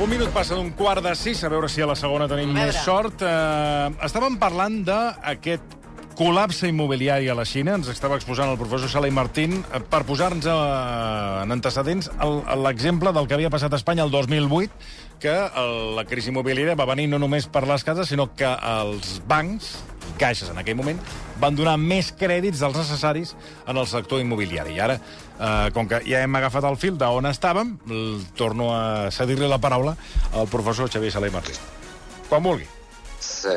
Un minut passa d'un quart de sis, a veure si a la segona tenim més sort. Eh, estàvem parlant d'aquest col·lapse immobiliari a la Xina. Ens estava exposant el professor Sala i Martín eh, per posar-nos eh, en antecedents l'exemple del que havia passat a Espanya el 2008, que la crisi immobiliària va venir no només per les cases, sinó que els bancs, caixes en aquell moment, van donar més crèdits dels necessaris en el sector immobiliari. I ara, eh, com que ja hem agafat el fil d'on estàvem, torno a cedir-li la paraula al professor Xavier Sala i Martín. Quan vulgui. Sí.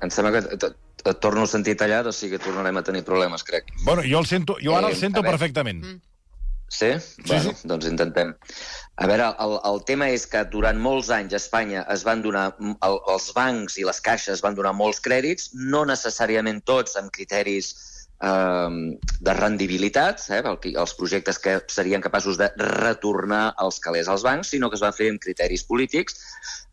Em sembla que et, torno a sentir tallat, o sigui que tornarem a tenir problemes, crec. Bueno, jo, el sento, jo ara Eh, el sento a veure. perfectament. Sí? Bueno, sí. doncs intentem. A veure, el, el tema és que durant molts anys a Espanya es van donar, el, els bancs i les caixes van donar molts crèdits, no necessàriament tots amb criteris de rendibilitat, eh, els projectes que serien capaços de retornar els calés als bancs, sinó que es van fer amb criteris polítics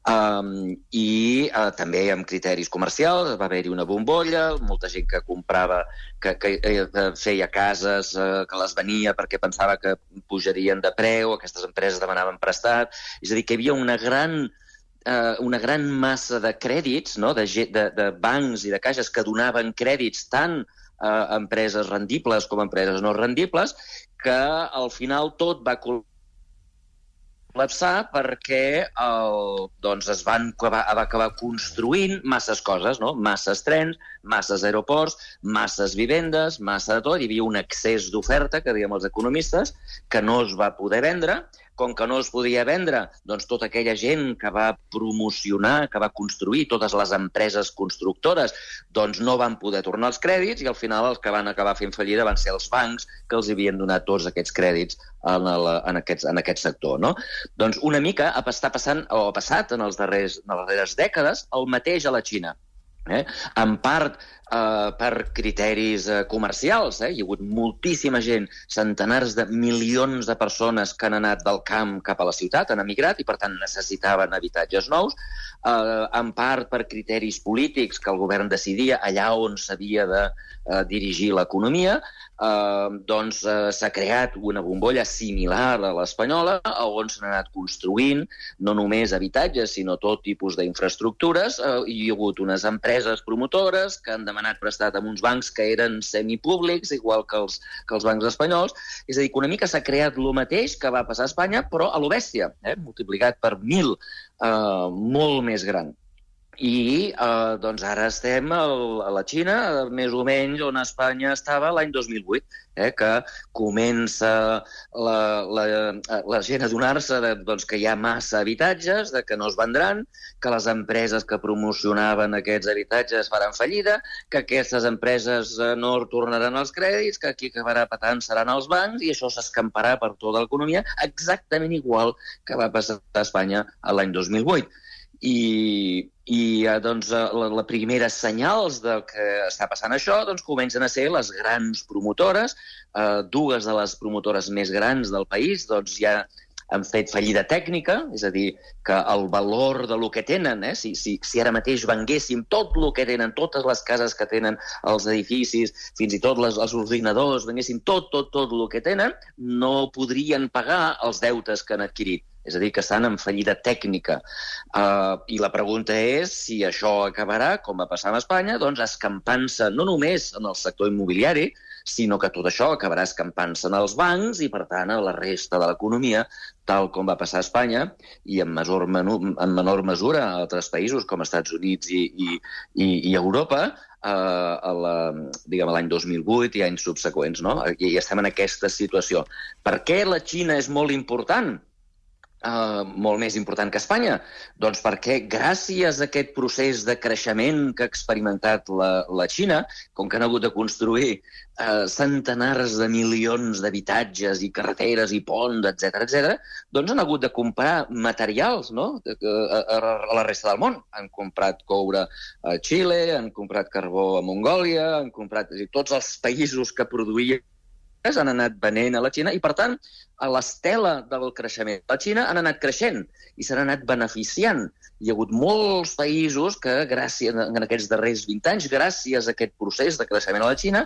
um, i uh, també amb criteris comercials. Va haver-hi una bombolla, molta gent que comprava, que, que eh, feia cases, eh, que les venia perquè pensava que pujarien de preu, aquestes empreses demanaven prestat. És a dir, que hi havia una gran eh, una gran massa de crèdits, no? de, de, de bancs i de caixes que donaven crèdits tant a empreses rendibles com empreses no rendibles, que al final tot va col col·lapsar perquè el, doncs es van acabar, va acabar construint masses coses, no? masses trens, masses aeroports, masses vivendes, massa de tot. Hi havia un excés d'oferta, que diem els economistes, que no es va poder vendre. Com que no es podia vendre, doncs tota aquella gent que va promocionar, que va construir, totes les empreses constructores, doncs no van poder tornar els crèdits i al final els que van acabar fent fallida van ser els bancs que els havien donat tots aquests crèdits en, el, en, aquest, en aquest sector. No? Doncs una mica està passant, o ha passat en, els darrers, en les darreres dècades el mateix a la Xina. Eh? En part eh, per criteris eh, comercials. Eh? Hi ha hagut moltíssima gent, centenars de milions de persones que han anat del camp cap a la ciutat, han emigrat i, per tant, necessitaven habitatges nous. Eh, en part per criteris polítics que el govern decidia allà on s'havia de eh, dirigir l'economia, eh, doncs eh, s'ha creat una bombolla similar a l'espanyola, on s'han anat construint no només habitatges, sinó tot tipus d'infraestructures. Eh, hi ha hagut unes empreses promotores que han demanat prestat amb uns bancs que eren semipúblics, igual que els, que els bancs espanyols. És a dir, que una mica s'ha creat el mateix que va passar a Espanya, però a lo bèstia, eh? multiplicat per mil, eh, molt més gran. I eh, doncs ara estem al, a la Xina, més o menys on Espanya estava l'any 2008, eh, que comença la, la, eh, la gent a donar-se de, doncs, que hi ha massa habitatges, de que no es vendran, que les empreses que promocionaven aquests habitatges faran fallida, que aquestes empreses eh, no tornaran els crèdits, que qui acabarà patant seran els bancs i això s'escamparà per tota l'economia, exactament igual que va passar a Espanya l'any 2008 i, i eh, doncs, eh, la, la primera senyals del que està passant això doncs, comencen a ser les grans promotores. Eh, dues de les promotores més grans del país doncs, ja han fet fallida tècnica, és a dir, que el valor de lo que tenen, eh, si, si, si ara mateix venguéssim tot el que tenen, totes les cases que tenen, els edificis, fins i tot les, els ordinadors, venguéssim tot, tot, tot el que tenen, no podrien pagar els deutes que han adquirit. És a dir, que estan en fallida tècnica. Uh, I la pregunta és si això acabarà, com va passar amb Espanya, doncs escampant-se no només en el sector immobiliari, sinó que tot això acabarà escampant-se en els bancs i, per tant, a la resta de l'economia, tal com va passar a Espanya i en, menor, en menor mesura a altres països com Estats Units i, i, i, i Europa, eh, a la, diguem, a l'any 2008 i anys subseqüents. No? I estem en aquesta situació. Per què la Xina és molt important? Uh, molt més important que Espanya? Doncs perquè gràcies a aquest procés de creixement que ha experimentat la, la Xina, com que han hagut de construir uh, centenars de milions d'habitatges i carreteres i ponts, etc etc, doncs han hagut de comprar materials no? A, a, a la resta del món. Han comprat coure a Xile, han comprat carbó a Mongòlia, han comprat... És a dir, tots els països que produïen han anat venent a la Xina i, per tant, a l'estela del creixement. La Xina han anat creixent i s'han anat beneficiant. Hi ha hagut molts països que, gràcies, en aquests darrers 20 anys, gràcies a aquest procés de creixement a la Xina,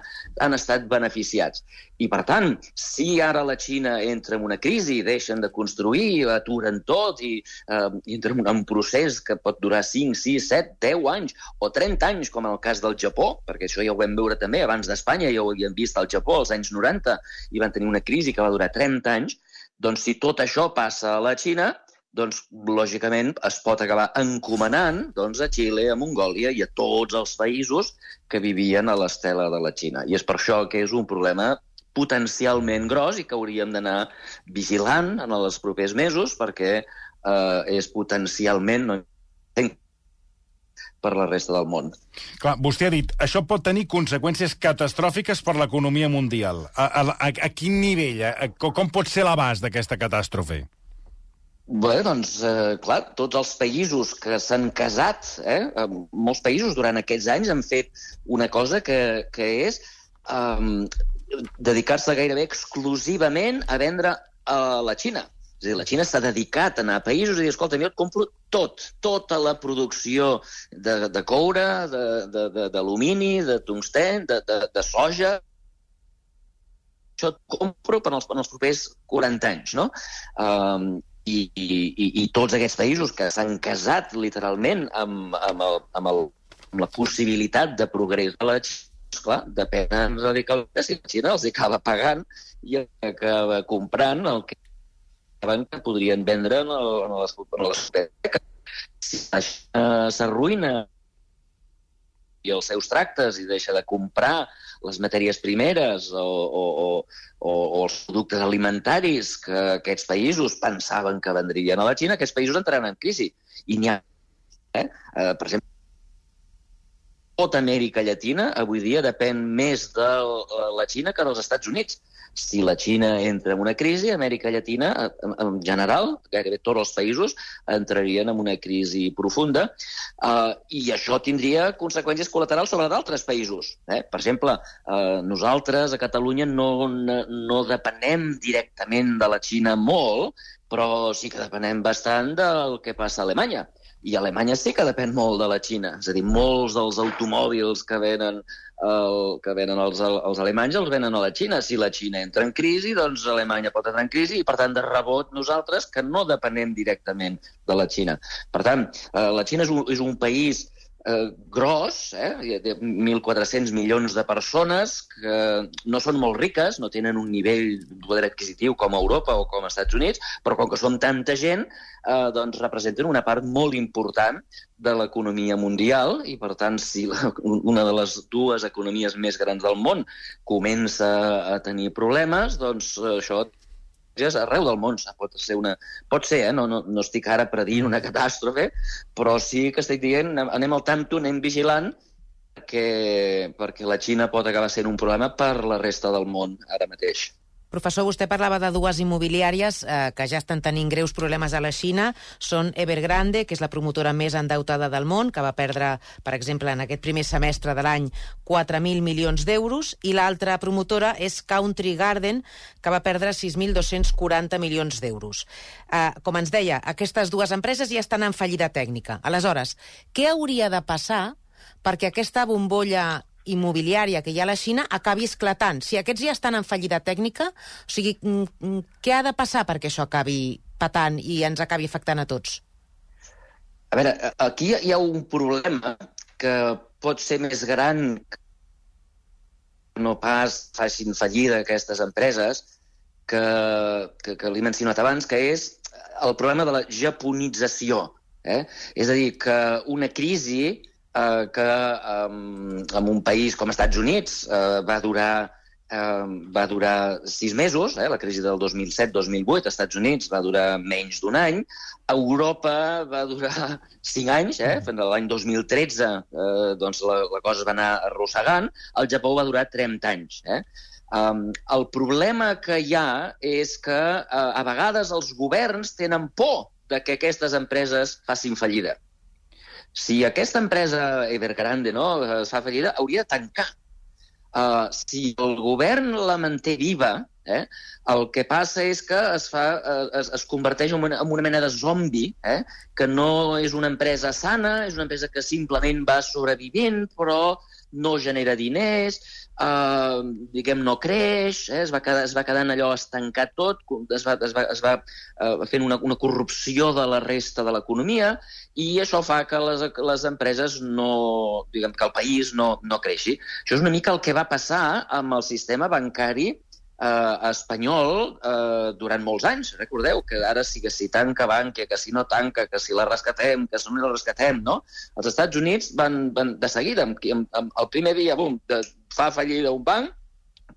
han estat beneficiats. I, per tant, si ara la Xina entra en una crisi, deixen de construir, aturen tot i, eh, entra en un procés que pot durar 5, 6, 7, 10 anys o 30 anys, com en el cas del Japó, perquè això ja ho vam veure també abans d'Espanya, ja ho havíem vist al Japó als anys 90 i van tenir una crisi que va durar 30 anys, doncs si tot això passa a la Xina, doncs, lògicament, es pot acabar encomanant doncs, a Xile, a Mongòlia i a tots els països que vivien a l'estela de la Xina. I és per això que és un problema potencialment gros i que hauríem d'anar vigilant en els propers mesos perquè eh, és potencialment no, per la resta del món. Clar, vostè ha dit, això pot tenir conseqüències catastròfiques per l'economia mundial. A, a, a, a quin nivell? A, a, com pot ser l'abast d'aquesta catàstrofe? Bé, doncs, eh, clar, tots els països que s'han casat, eh, molts països durant aquests anys han fet una cosa que, que és um, dedicar-se gairebé exclusivament a vendre a la Xina. És dir, la Xina s'ha dedicat a anar a països i dir, escolta, jo et compro tot, tota la producció de, de coure, d'alumini, de, de, de tungstè, de, de, de soja, això et compro per als, per als propers 40 anys, no? Um, i, i, i tots aquests països que s'han casat literalment amb, amb, el, amb, el, amb la possibilitat de progrés de la Xina, clar, depenen radicalment si la Xina els acaba pagant i acaba comprant el que que podrien vendre en, el, en les, en les Si s'arruïna i els seus tractes i deixa de comprar les matèries primeres o, o, o, o els productes alimentaris que aquests països pensaven que vendrien a la Xina, aquests països entraran en crisi. I n'hi ha... Eh? Uh, per exemple, tota Amèrica Llatina avui dia depèn més de la Xina que dels Estats Units si la Xina entra en una crisi, Amèrica Llatina, en general, gairebé tots els països, entrarien en una crisi profunda eh, i això tindria conseqüències col·laterals sobre d'altres països. Eh? Per exemple, eh, nosaltres a Catalunya no, no depenem directament de la Xina molt, però sí que depenem bastant del que passa a Alemanya. I Alemanya sí que depèn molt de la Xina. És a dir, molts dels automòbils que venen el, que venen els, els alemanys els venen a la Xina. Si la Xina entra en crisi, doncs Alemanya pot entrar en crisi i, per tant, de rebot nosaltres, que no depenem directament de la Xina. Per tant, eh, la Xina és un, és un país eh, gros, eh, de 1.400 milions de persones que no són molt riques, no tenen un nivell de poder adquisitiu com a Europa o com a Estats Units, però com que som tanta gent, eh, doncs representen una part molt important de l'economia mundial i, per tant, si la, una de les dues economies més grans del món comença a tenir problemes, doncs això arreu del món. Pot ser, una... pot ser eh? no, no, no estic ara predient una catàstrofe, però sí que estic dient, anem al tanto, anem vigilant, perquè, perquè la Xina pot acabar sent un problema per la resta del món ara mateix. Professor, vostè parlava de dues immobiliàries eh, que ja estan tenint greus problemes a la Xina. Són Evergrande, que és la promotora més endeutada del món, que va perdre, per exemple, en aquest primer semestre de l'any 4.000 milions d'euros, i l'altra promotora és Country Garden, que va perdre 6.240 milions d'euros. Eh, com ens deia, aquestes dues empreses ja estan en fallida tècnica. Aleshores, què hauria de passar perquè aquesta bombolla immobiliària que hi ha a la Xina acabi esclatant. Si aquests ja estan en fallida tècnica, o sigui, mm, mm, què ha de passar perquè això acabi patant i ens acabi afectant a tots? A veure, aquí hi ha un problema que pot ser més gran que no pas facin fallida aquestes empreses, que, que, que l'he mencionat abans, que és el problema de la japonització. Eh? És a dir, que una crisi eh, que eh, en un país com Estats Units eh, va durar eh, va durar sis mesos, eh, la crisi del 2007-2008 als Estats Units va durar menys d'un any, Europa va durar cinc anys, eh, fins a l'any 2013 eh, doncs la, la cosa es va anar arrossegant, al Japó va durar 30 anys. Eh. Um, el problema que hi ha és que uh, a vegades els governs tenen por de que aquestes empreses facin fallida. Si aquesta empresa Evergrande no, es fa fallida, hauria de tancar. Uh, si el govern la manté viva, eh, el que passa és que es, fa, uh, es, es converteix en una, en una mena de zombi, eh, que no és una empresa sana, és una empresa que simplement va sobrevivint, però no genera diners, eh, diguem, no creix, eh, es, va quedar, es va quedant allò estancat tot, es va, es va, es va eh, fent una, una corrupció de la resta de l'economia i això fa que les, les empreses no, diguem, que el país no, no creixi. Això és una mica el que va passar amb el sistema bancari eh, espanyol eh, durant molts anys. Recordeu que ara sí que si tanca Bankia, que si no tanca, que si la rescatem, que si no la rescatem, no? Els Estats Units van, van de seguida, amb, amb, amb el primer dia, bum, de, fa fallida un banc,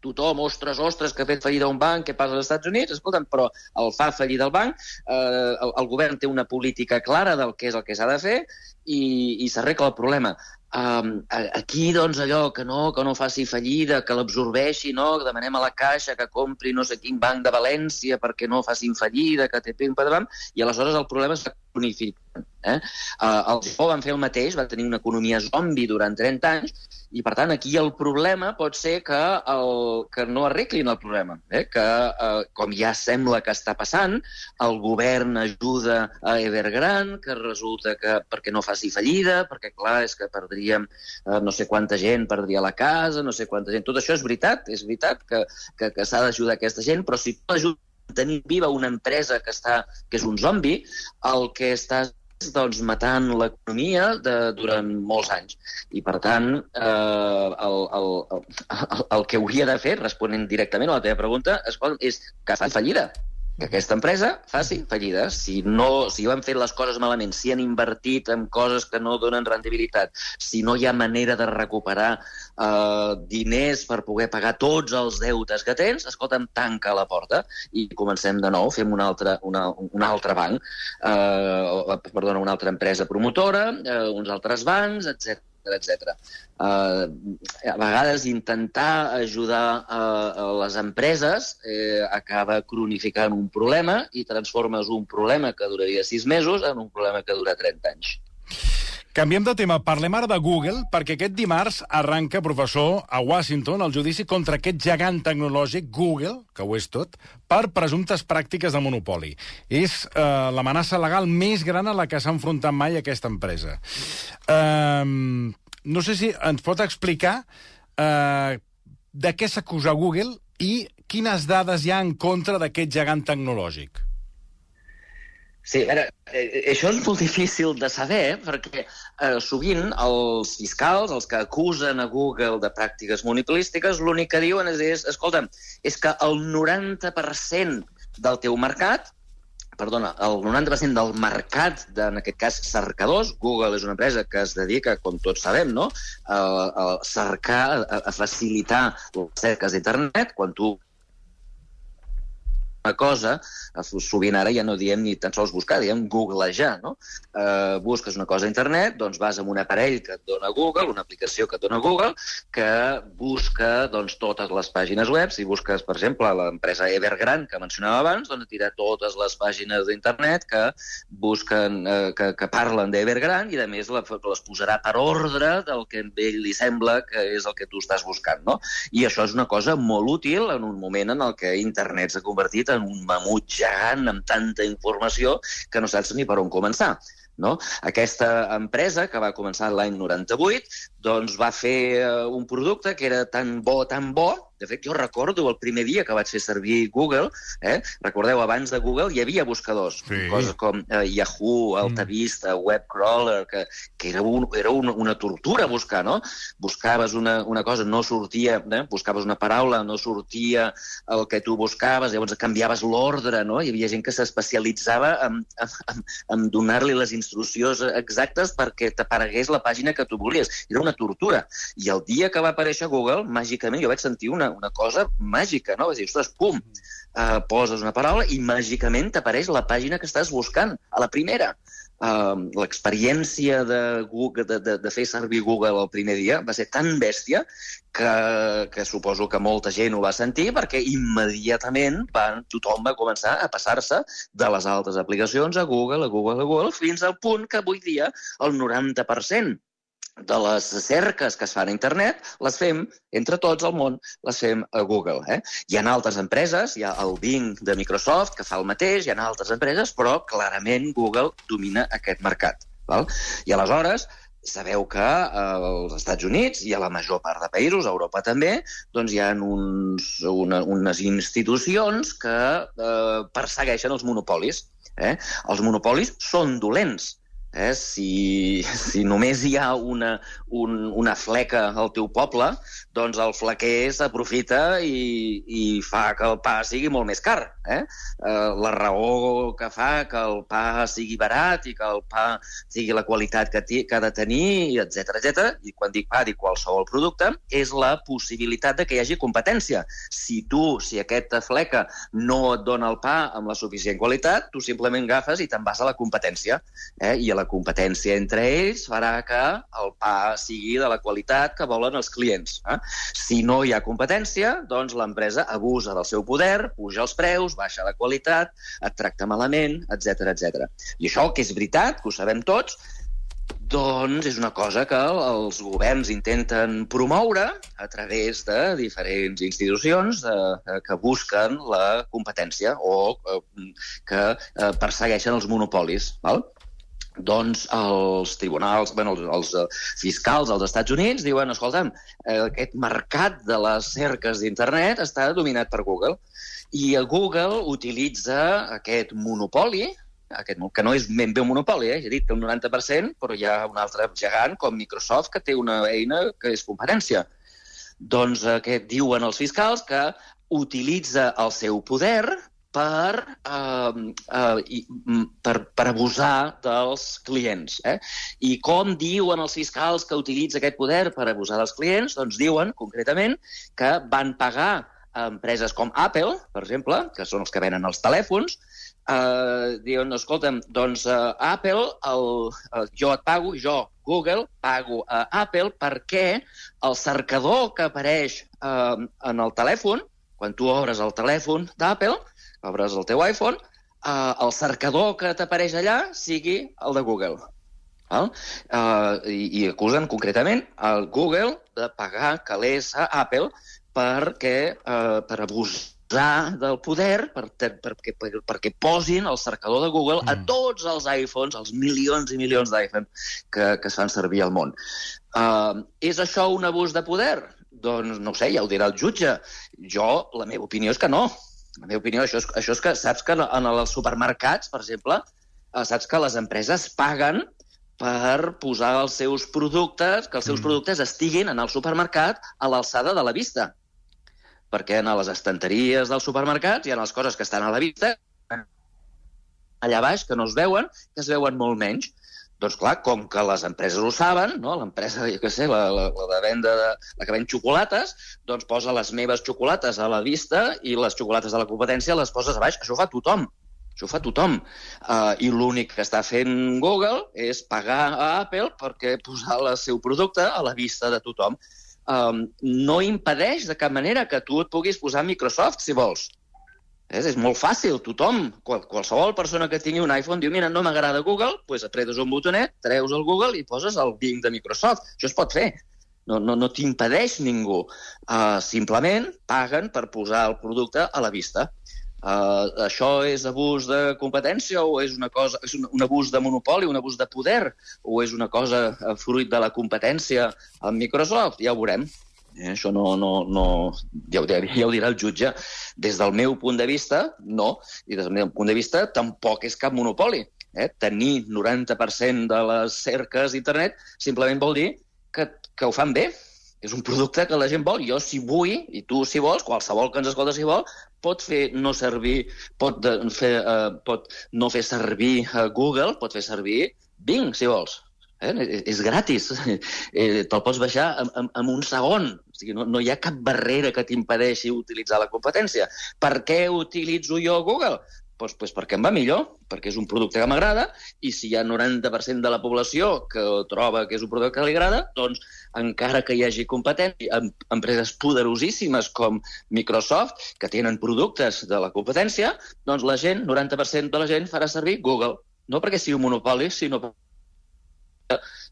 tothom, ostres, ostres, que ha fet fallida un banc, què passa als Estats Units? Escolta'm, però el fa fallir del banc, eh, el, el govern té una política clara del que és el que s'ha de fer i, i s'arregla el problema. Um, aquí, doncs, allò que no, que no faci fallida, que l'absorbeixi, no? Que demanem a la Caixa que compri no sé quin banc de València perquè no facin fallida, que té pim, padam, i aleshores el problema és cronificant. Eh? Uh, el Japó van fer el mateix, va tenir una economia zombi durant 30 anys, i per tant aquí el problema pot ser que, el, que no arreglin el problema, eh? que uh, com ja sembla que està passant, el govern ajuda a Evergrande, que resulta que perquè no faci fallida, perquè clar, és que perdríem uh, no sé quanta gent, perdria la casa, no sé quanta gent, tot això és veritat, és veritat que, que, que s'ha d'ajudar aquesta gent, però si tu ajudes tenir viva una empresa que, està, que és un zombi, el que estàs doncs, matant l'economia durant molts anys. I, per tant, eh, el, el, el, el que hauria de fer, responent directament a la teva pregunta, és, és que fa fallida que aquesta empresa faci fallida. Si, no, si han fet les coses malament, si han invertit en coses que no donen rendibilitat, si no hi ha manera de recuperar eh, diners per poder pagar tots els deutes que tens, escolta'm, tanca la porta i comencem de nou, fem un altre, una, un altre banc, eh, perdona, una altra empresa promotora, eh, uns altres bancs, etc etc. Uh, a vegades intentar ajudar uh, a les empreses eh, acaba cronificant un problema i transformes un problema que duraria sis mesos en un problema que dura 30 anys. Canviem de tema. Parlem ara de Google, perquè aquest dimarts arranca, professor, a Washington el judici contra aquest gegant tecnològic, Google, que ho és tot, per presumptes pràctiques de monopoli. És eh, l'amenaça legal més gran a la que s'ha enfrontat mai aquesta empresa. Eh, no sé si ens pot explicar eh, de què s'acusa Google i quines dades hi ha en contra d'aquest gegant tecnològic. Sí, a veure, eh, això és molt difícil de saber perquè eh, sovint els fiscals, els que acusen a Google de pràctiques monopoliístiques, l'únic que diuen és, és escolta, és que el 90% del teu mercat perdona, el 90% del mercat, de, en aquest cas, cercadors, Google és una empresa que es dedica, com tots sabem, no? a, a cercar, a, a facilitar les cerques d'internet. Quan tu cosa, sovint ara ja no diem ni tan sols buscar, diem googlejar, no? Eh, busques una cosa a internet, doncs vas amb un aparell que et dona Google, una aplicació que et dona Google, que busca doncs, totes les pàgines web. Si busques, per exemple, l'empresa Evergrande, que mencionava abans, doncs et dirà totes les pàgines d'internet que busquen, eh, que, que parlen d'Evergrande i, a més, les posarà per ordre del que a ell li sembla que és el que tu estàs buscant, no? I això és una cosa molt útil en un moment en el que internet s'ha convertit en un mamut gegant amb tanta informació que no saps ni per on començar. No? Aquesta empresa, que va començar l'any 98, doncs va fer eh, un producte que era tan bo, tan bo, de fet, jo recordo el primer dia que vaig fer servir Google, eh? recordeu, abans de Google hi havia buscadors, sí. coses com eh, Yahoo, AltaVista, mm. WebCrawler, que, que era, un, era una, una tortura buscar, no? Buscaves una, una cosa, no sortia, eh? buscaves una paraula, no sortia el que tu buscaves, llavors canviaves l'ordre, no? Hi havia gent que s'especialitzava en, en, en, en donar-li les instruccions exactes perquè t'aparegués la pàgina que tu volies. Era una tortura. I el dia que va aparèixer Google, màgicament jo vaig sentir una, una cosa màgica, no? Vas dir, ostres, pum, uh, poses una paraula i màgicament t'apareix la pàgina que estàs buscant, a la primera. Uh, L'experiència de, Google, de, de, de fer servir Google el primer dia va ser tan bèstia que, que suposo que molta gent ho va sentir perquè immediatament van, tothom va començar a passar-se de les altres aplicacions a Google, a Google, a Google, fins al punt que avui dia el 90% de les cerques que es fan a internet, les fem entre tots al món, les fem a Google. Eh? Hi ha altres empreses, hi ha el Bing de Microsoft que fa el mateix, hi ha altres empreses, però clarament Google domina aquest mercat. Val? I aleshores, sabeu que als Estats Units i a la major part de països, a Europa també, doncs hi ha uns, una, unes institucions que eh, persegueixen els monopolis. Eh? Els monopolis són dolents, Eh? Si, si només hi ha una, un, una fleca al teu poble, doncs el flequer s'aprofita i, i fa que el pa sigui molt més car. Eh? Eh, la raó que fa que el pa sigui barat i que el pa sigui la qualitat que, que ha de tenir, etc etc. i quan dic pa dic qualsevol producte, és la possibilitat de que hi hagi competència. Si tu, si aquesta fleca no et dona el pa amb la suficient qualitat, tu simplement agafes i te'n vas a la competència. Eh? I a la competència entre ells farà que el pa sigui de la qualitat que volen els clients. Eh? Si no hi ha competència, doncs l'empresa abusa del seu poder, puja els preus, baixa la qualitat, et tracta malament, etc etc. I això, que és veritat, que ho sabem tots, doncs és una cosa que els governs intenten promoure a través de diferents institucions de, de, que busquen la competència o eh, que eh, persegueixen els monopolis. Val? Doncs els tribunals, bueno, els, els eh, fiscals dels Estats Units diuen, escolta'm, eh, aquest mercat de les cerques d'internet està dominat per Google i Google utilitza aquest monopoli, aquest, que no és ben bé un monopoli, eh? he dit un 90%, però hi ha un altre gegant com Microsoft que té una eina que és competència. Doncs eh, què diuen els fiscals? Que utilitza el seu poder per, uh, uh, per, per abusar dels clients. Eh? I com diuen els fiscals que utilitza aquest poder per abusar dels clients? Doncs diuen, concretament, que van pagar a empreses com Apple, per exemple, que són els que venen els telèfons, uh, diuen, escolta'm, doncs uh, Apple, el, uh, jo et pago, jo, Google, pago a Apple perquè el cercador que apareix uh, en el telèfon, quan tu obres el telèfon d'Apple, obres el teu iPhone, eh, el cercador que t'apareix allà sigui el de Google. Val? Uh, i, I acusen concretament el Google de pagar calés a Apple perquè, uh, per abusar del poder per, per, perquè, per, perquè posin el cercador de Google mm. a tots els iPhones, els milions i milions d'iPhones que, que es fan servir al món. Uh, és això un abús de poder? Doncs no sé, ja ho dirà el jutge. Jo, la meva opinió és que no la meva opinió, això és, això és que saps que en els supermercats, per exemple, eh, saps que les empreses paguen per posar els seus productes, que els seus mm. productes estiguin en el supermercat a l'alçada de la vista. Perquè en les estanteries dels supermercats hi ha les coses que estan a la vista allà baix, que no es veuen, que es veuen molt menys. Doncs clar, com que les empreses ho saben, no? l'empresa, jo què sé, la, la, la de venda, de, la que ven xocolates, doncs posa les meves xocolates a la vista i les xocolates de la competència les poses a baix. Això ho fa tothom. Això ho fa tothom. Uh, I l'únic que està fent Google és pagar a Apple perquè posar el seu producte a la vista de tothom. Um, no impedeix de cap manera que tu et puguis posar Microsoft, si vols. És, és molt fàcil, tothom, qual, qualsevol persona que tingui un iPhone diu, mira, no m'agrada Google, doncs pues apretes un botonet, treus el Google i poses el Bing de Microsoft. Això es pot fer. No, no, no t'impedeix ningú. Uh, simplement paguen per posar el producte a la vista. Uh, això és abús de competència o és una cosa és un, un abús de monopoli, un abús de poder o és una cosa fruit de la competència amb Microsoft? Ja ho veurem. Eh, això no, no, no, ja, ho, ja ho dirà el jutge. Des del meu punt de vista, no. I des del meu punt de vista, tampoc és cap monopoli. Eh? Tenir 90% de les cerques d'internet simplement vol dir que, que ho fan bé, és un producte que la gent vol. Jo, si vull, i tu, si vols, qualsevol que ens escolta, si vol, pot fer no servir, pot, de, fer, uh, pot no fer servir uh, Google, pot fer servir Bing, si vols. Eh? És gratis. Eh, Te'l pots baixar en, en, en un segon. O sigui, no, no hi ha cap barrera que t'impedeixi utilitzar la competència. Per què utilitzo jo Google? Pues, pues perquè em va millor, perquè és un producte que m'agrada, i si hi ha 90% de la població que troba que és un producte que li agrada, doncs encara que hi hagi competència, empreses poderosíssimes com Microsoft, que tenen productes de la competència, doncs la gent, 90% de la gent farà servir Google. No perquè sigui un monopoli, sinó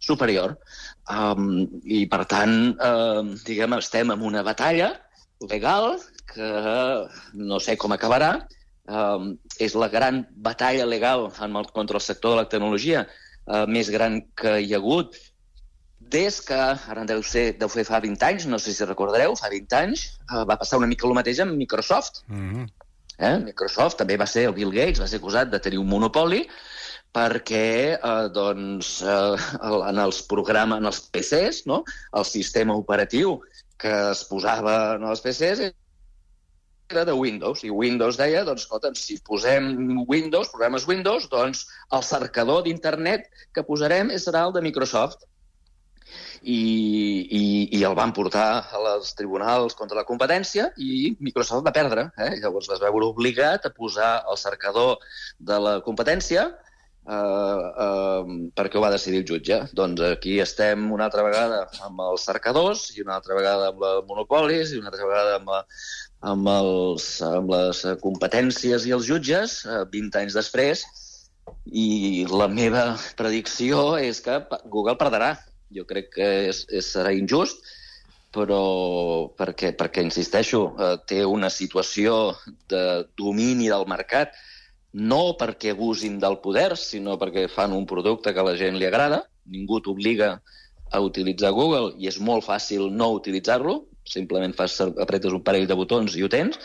superior. Um, I, per tant, um, diguem, estem en una batalla legal que no sé com acabarà. Um, és la gran batalla legal en el, contra el sector de la tecnologia uh, més gran que hi ha hagut des que, ara deu, ser, deu fer fa 20 anys, no sé si recordareu, fa 20 anys, uh, va passar una mica el mateix amb Microsoft. Mm -hmm. eh? Microsoft també va ser, el Bill Gates va ser acusat de tenir un monopoli perquè eh, doncs, eh, en els programes, en els PCs, no? el sistema operatiu que es posava en els PCs era de Windows, i Windows deia, doncs, escolta, si posem Windows, programes Windows, doncs el cercador d'internet que posarem serà el de Microsoft. I, i, i el van portar als tribunals contra la competència i Microsoft va perdre. Eh? Llavors es va veure obligat a posar el cercador de la competència Uh, uh, perquè ho va decidir el jutge. Doncs aquí estem una altra vegada amb els cercadors i una altra vegada amb els monopolis i una altra vegada amb, la, amb, els, amb les competències i els jutges, uh, 20 anys després, i la meva predicció és que Google perdrà. Jo crec que és, és, serà injust, però perquè, perquè insisteixo, uh, té una situació de domini del mercat no perquè abusin del poder, sinó perquè fan un producte que a la gent li agrada, ningú t'obliga a utilitzar Google i és molt fàcil no utilitzar-lo, simplement fas, apretes un parell de botons i ho tens,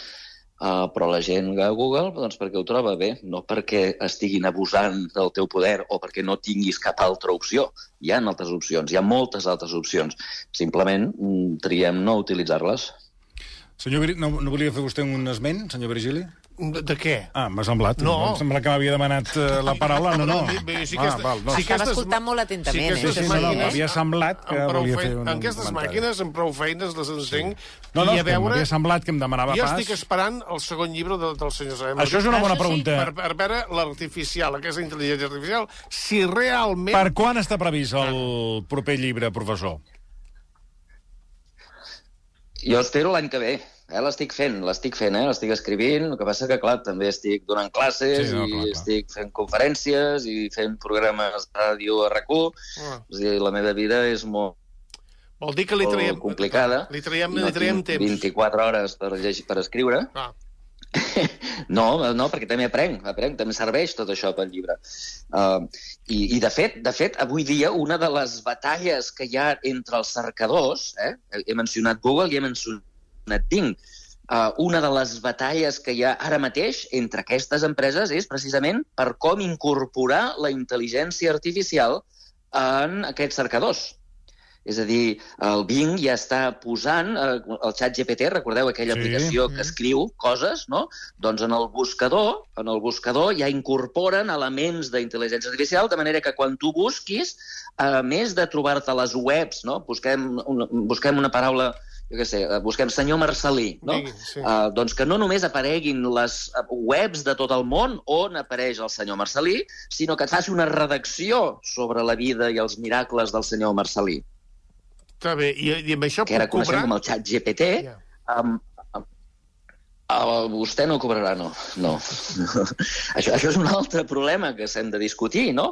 uh, però la gent a Google doncs perquè ho troba bé, no perquè estiguin abusant del teu poder o perquè no tinguis cap altra opció. Hi ha altres opcions, hi ha moltes altres opcions. Simplement mm, triem no utilitzar-les. Senyor, no, no volia fer vostè un esment, senyor Virgili? De, de què? Ah, m'ha semblat. No. Em sembla que m'havia demanat uh, la paraula. No, no. Sí ah, aquesta- val, no. sí Estava aquestes escoltant molt atentament, sí, eh? Sí, sí, no, no, m'havia semblat que volia fer un En aquestes màquines, amb prou feines, les encenc. No, no, i a veure... m'havia semblat que em demanava Jo pas. estic esperant el segon llibre de, del senyor Sabem. Això és una bona sí, pregunta. Per, per veure l'artificial, aquesta intel·ligència artificial, si realment... Per quan està previst el proper llibre, professor? Jo espero l'any que ve. Eh, l'estic fent, l'estic fent, eh? l'estic escrivint, el que passa que, clar, també estic donant classes Sí, no, i clar, clar. estic fent conferències i fent programes de ràdio a RAC1. Ah, És a dir, la meva vida és molt, vol dir que li traiem... complicada. Li traiem, No li traiem temps. 24 hores per, llegir, per escriure. Ah, No, no, perquè també aprenc, aprenc, també serveix tot això pel llibre. Uh, i, I, de fet, de fet, avui dia, una de les batalles que hi ha entre els cercadors, eh? he mencionat Google i he mencionat Bing, uh, una de les batalles que hi ha ara mateix entre aquestes empreses és precisament per com incorporar la intel·ligència artificial en aquests cercadors. És a dir, el Bing ja està posant eh, el xat GPT, recordeu aquella Sí. aplicació que escriu coses, no? Doncs en el buscador, en el buscador ja incorporen elements d'intel·ligència artificial, de manera que quan tu busquis, a més de trobar-te les webs, no? Busquem una, busquem una paraula jo què sé, eh, busquem senyor Marcelí, no? Digui, sí. Uh, doncs que no només apareguin les eh, webs de tot el món on apareix el senyor Marcelí, sinó que et faci una redacció sobre la vida i els miracles del senyor Marcelí, està bé. I, i amb això que era puc cobrar... com el xat GPT. Ja. Um, uh, vostè no cobrarà, no. no. això, això és un altre problema que s'hem de discutir, no?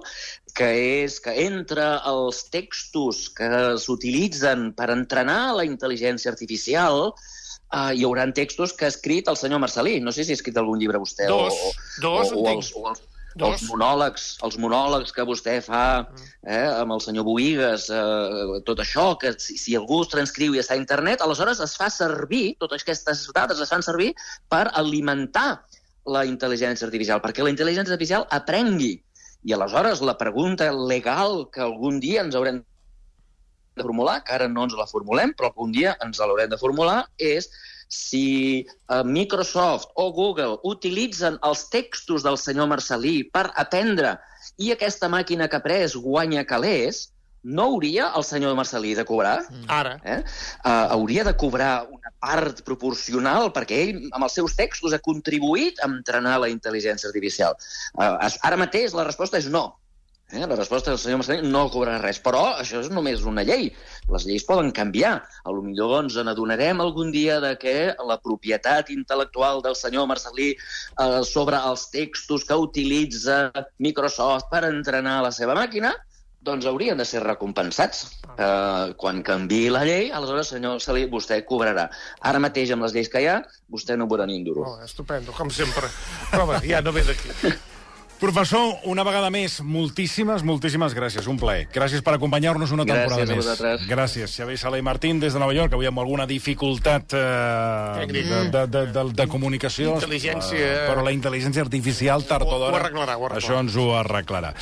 que és que entre els textos que s'utilitzen per entrenar la intel·ligència artificial uh, hi haurà textos que ha escrit el senyor Marcelí. No sé si ha escrit algun llibre vostè. Dos. o, Dos, o, o, els, o, els, Dos. els monòlegs, els monòlegs que vostè fa eh, amb el senyor Boigues, eh, tot això, que si, si algú es transcriu i està a internet, aleshores es fa servir, totes aquestes dades es fan servir per alimentar la intel·ligència artificial, perquè la intel·ligència artificial aprengui. I aleshores la pregunta legal que algun dia ens haurem de formular, que ara no ens la formulem, però algun dia ens l'haurem de formular, és si eh, Microsoft o Google utilitzen els textos del senyor Marcelí per aprendre i aquesta màquina que ha pres guanya calés, no hauria el senyor Marcelí de cobrar? Ara. Eh? Uh, hauria de cobrar una part proporcional perquè ell, amb els seus textos, ha contribuït a entrenar la intel·ligència artificial. Uh, ara mateix la resposta és no. Eh? La resposta del senyor Marcelí no cobrarà res. Però això és només una llei. Les lleis poden canviar. A lo millor ens n'adonarem algun dia de que la propietat intel·lectual del senyor Marcelí eh, sobre els textos que utilitza Microsoft per entrenar la seva màquina doncs haurien de ser recompensats. Uh, quan canvi la llei, aleshores, senyor Salí, vostè cobrarà. Ara mateix, amb les lleis que hi ha, vostè no veurà ni un duro. Oh, estupendo, com sempre. Però bé, ja no ve d'aquí. Professor, una vegada més, moltíssimes, moltíssimes gràcies. Un plaer. Gràcies per acompanyar-nos una Gràcies temporada a més. vosaltres. Gràcies. Xavier Sala i Martín, des de Nova York, avui amb alguna dificultat eh, de, de, de, de, de comunicació. Intel·ligència. Eh, però la intel·ligència artificial, tard o Ho- ho d'hora. Això ens ho arreglarà.